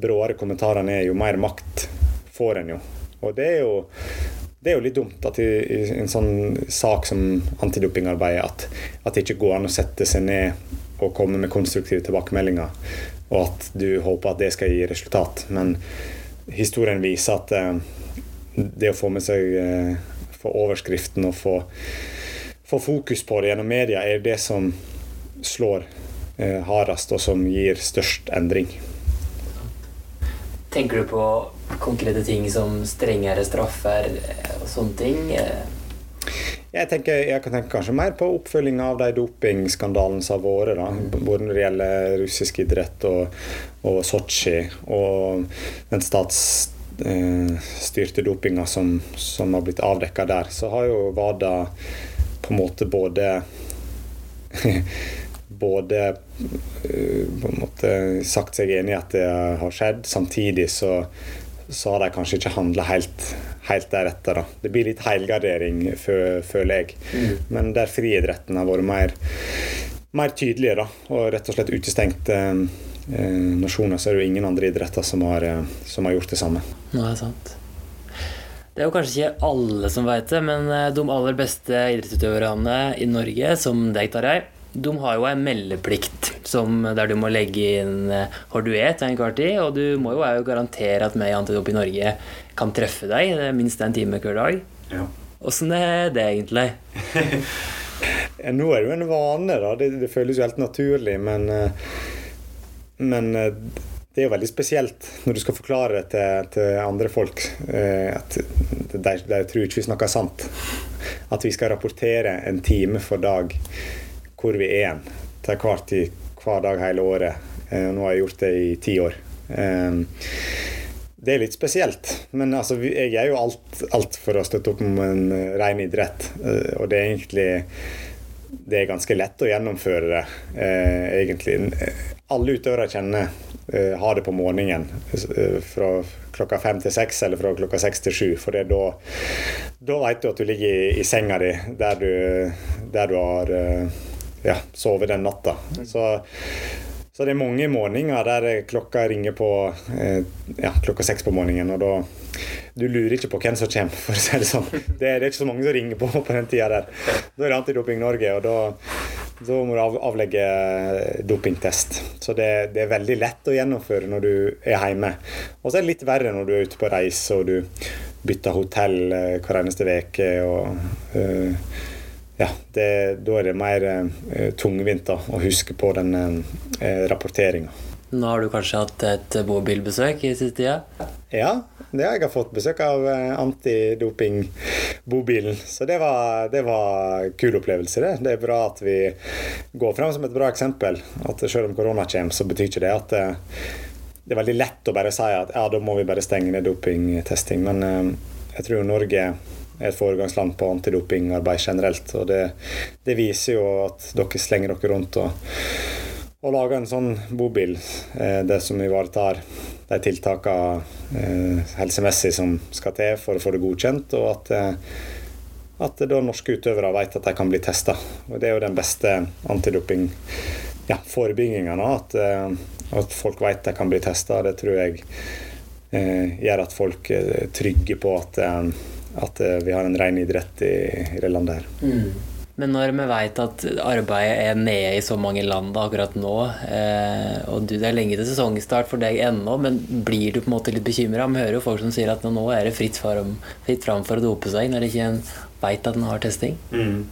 bråere kommentarene er, jo mer makt får en jo. Og det er jo, det er jo litt dumt at i, i en sånn sak som antidopingarbeid at, at det ikke går an å sette seg ned og komme med konstruktive tilbakemeldinger, og at du håper at det skal gi resultat. Men historien viser at eh, det å få med seg eh, få overskriften og få få fokus på det gjennom media, er det som slår eh, hardest, og som gir størst endring. Tenker du på konkrete ting som strengere straffer eh, og sånne ting? Jeg, tenker, jeg kan tenke kanskje mer på oppfølging av de dopingskandalene som har vært. Da. Både når det gjelder russisk idrett og, og Sotsji, og den statsstyrte dopinga som, som har blitt avdekka der. Så har jo WADA på en måte både [LAUGHS] både eh, på en måte sagt seg enig i at det har skjedd. Samtidig så, så har de kanskje ikke handla helt, helt deretter. Da. Det blir litt heilgardering, føler jeg. Mm. Men der friidretten har vært mer, mer tydelig, da, og rett og slett utestengte eh, nasjoner, så er det jo ingen andre idretter som har, eh, som har gjort det samme. Nå er det sant. Det er jo kanskje ikke alle som veit det, men eh, de aller beste idrettsutøverne i Norge, som deg, Tarjei, de har jo en meldeplikt som, der du må legge inn hvor har du et til enhver tid. Og du må jo garantere at vi i Antidop i Norge kan treffe deg minst en time hver dag. Ja. Åssen er det egentlig? [LAUGHS] nå er det jo en vane, da. Det, det føles jo helt naturlig, men, eh, men det er jo veldig spesielt når du skal forklare det til, til andre folk eh, at de, de, tror ikke vi snakker sant. At vi skal rapportere en time for dag hvor vi er hen til hver tid, hver dag hele året. Eh, nå har jeg gjort det i ti år. Eh, det er litt spesielt, men altså, jeg gjør jo alt, alt, for å støtte opp om en ren idrett. Og det er egentlig det er ganske lett å gjennomføre det, egentlig. Alle utøvere kjenner uh, ha det på morgenen fra klokka fem til seks eller fra klokka seks til sju. For da, da vet du at du ligger i, i senga di der du, der du har ja, sove den natta. Så, så, det er mange morgener der klokka ringer på ja, klokka seks på morgenen. og da du lurer ikke på hvem som kommer, for å si det sånn. Det er, det er ikke så mange som ringer på [LAUGHS] på den tida der. Da er det Antidoping Norge, og da da må du avlegge dopingtest. Så det, det, er veldig lett å gjennomføre når du er hjemme. Og så er det litt verre når du er ute på reise og du bytter hotell eh, hver eneste uke. Uh, ja, det, da er det mer eh, tungvint da, å huske på den eh, rapporteringa. Nå har du kanskje hatt et bobilbesøk i siste tida? Ja, det har jeg fått besøk av eh, antidoping-bobilen. Så det var, det var kul opplevelse. Det. det er bra at vi går frem som et bra eksempel. At selv om korona kommer, så betyr ikke det at det, eh, det er veldig lett å bare si at ja, da må vi bare stenge ned dopingtesting. Men eh, jeg tror Norge er et foregangsland på antidopingarbeid generelt. Og det, det viser jo at dere slenger dere rundt og å lage en sånn bobil, eh, det som ivaretar de tiltakene eh, helsemessig som skal til for å få det godkjent, og at, eh, at da norske utøvere vet at de kan bli testa. Og det er jo den beste antidoping ja, forebygginga. At, eh, at, folk vet de kan bli testa. Det tror jeg eh, gjør at folk er trygge på at, eh, at vi har en ren idrett i, i det landet her. Mm. Men når vi vet at arbeidet er nede i så mange land akkurat nå, eh, og du, det er lenge til sesongstart for deg ennå, men blir du på en måte litt bekymra? Vi hører jo folk som sier at nå er det fritt, fram, fritt fram for å dope seg, når ikke en veit at en har testing. Mm.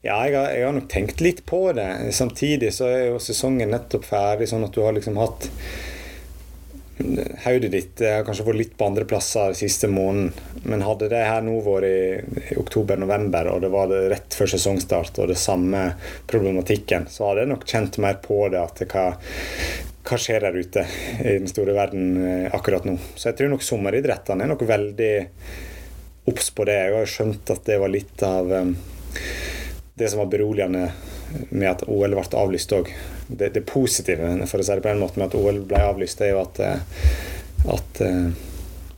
Ja, jeg har, jeg har, nok tenkt litt på det. Samtidig så er jo sesongen nettopp ferdig, sånn at du har liksom hatt hodet ditt har kanskje vært litt på andre plasser siste måneden. Men hadde det her nå vært i, oktober-november, og det var det rett før sesongstart og det samme problematikken, så hadde jeg nok kjent mer på det at hva, hva skjer der ute i den store verden eh, akkurat nå. Så jeg tror nok sommeridrettene er nok veldig obs på det. Jeg har skjønt at det var litt av um, det som var beroligende med at OL ble avlyst òg. Det, det, positive for å si det på en måte med at OL ble avlyst, er jo at, eh, at uh,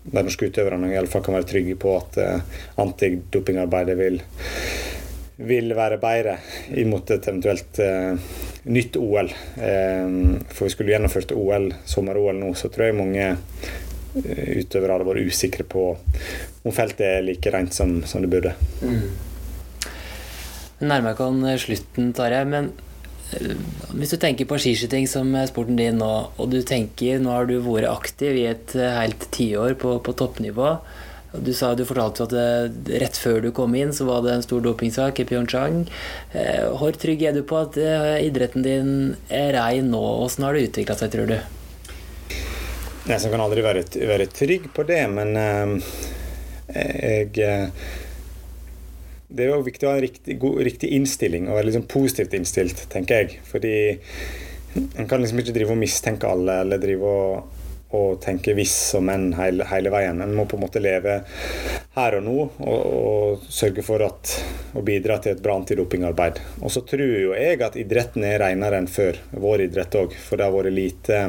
de norske utøverne i kan være trygge på at uh, antidopingarbeidet vil, vil være bedre inn mot et eventuelt nytt OL. For vi skulle gjennomført OL, sommer-OL nå, så tror jeg mange utøvere hadde vært usikre på om feltet er like rent som, som det burde. Mm nærmer ikke oss slutten, Tarjei. Men eh, hvis du tenker på skiskyting som sporten din nå, og du tenker nå har du vært aktiv i et eh, helt tiår på, på toppnivå. Du, sa, du fortalte at det, rett før du kom inn, så var det en stor dopingsak i Pyeongchang. Eh, hvor trygg er du på at idretten din er rein nå? Åssen har det utvikla seg, tror du? Jeg kan aldri være, være trygg på det, men jeg det er jo viktig å ha en riktig, god, riktig innstilling og være liksom positivt innstilt, tenker jeg. Fordi en kan liksom ikke drive og mistenke alle eller drive og, og tenke hvis og men hele, hele, veien. En må på en måte leve her og nå og, og sørge for at, å bidra til et bra antidopingarbeid. Og så tror jo jeg at idretten er renere enn før, vår idrett òg. For det har vært lite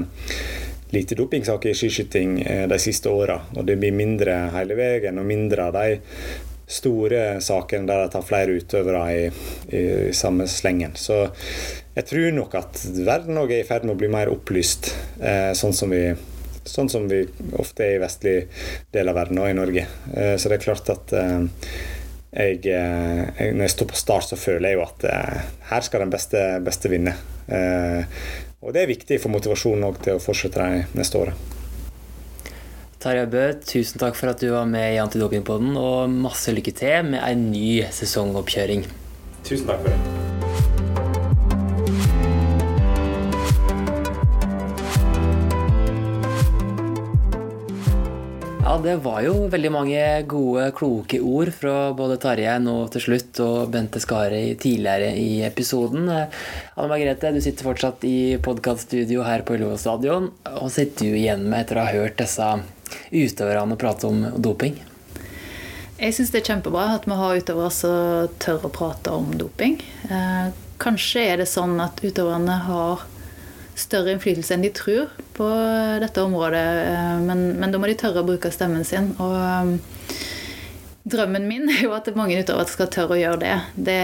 lite dopingsaker i skiskyting eh, de siste åra. Og det blir mindre hele veien, og mindre av de store sakene der de tar flere utøvere i, i, i, samme slengen. Så jeg tror nok at verden òg er i ferd med å bli mer opplyst, eh, sånn, som vi, sånn, som vi, ofte er i vestlig del av verden og i Norge. Eh, så det er klart at eh, jeg, eh, når jeg står på start, så føler jeg jo at eh, her skal den beste, beste vinne. Eh, og det er viktig for motivasjonen til å fortsette de neste året. Tarjei Bø, tusen takk for at du var med i Antidopingpodden, og masse lykke til med en ny sesongoppkjøring. Tusen takk for det. Ja, det var jo veldig mange gode, kloke ord fra både Tarjei nå til slutt og Bente Skari tidligere i episoden. Anne Margrethe, du sitter fortsatt i podkaststudio her på Ullevål stadion. Og sitter du igjen med etter å ha hørt disse utøverne å prate om doping? Jeg syns det er kjempebra at vi har utøvere som tør å prate om doping. Eh, kanskje er det sånn at utøverne har større innflytelse enn de tror på dette området, eh, men, men da må de tørre å bruke stemmen sin. Og eh, Drømmen min er jo at mange utøvere skal tørre å gjøre det. det.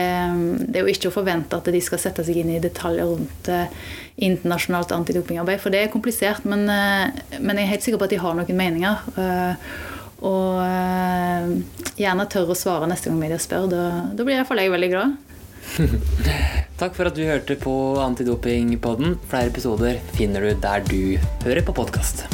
det. er jo ikke å forvente at de skal sette seg inn i detaljer rundt uh, internasjonalt antidopingarbeid, for det er komplisert. Men, uh, men, jeg er helt sikker på at de har noen meninger. Uh, og gjerne tør å svare neste gang media spør. Da, da blir iallfall jeg veldig glad. [LAUGHS] Takk for at du hørte på Antidopingpodden. Flere episoder finner du der du hører på podkast.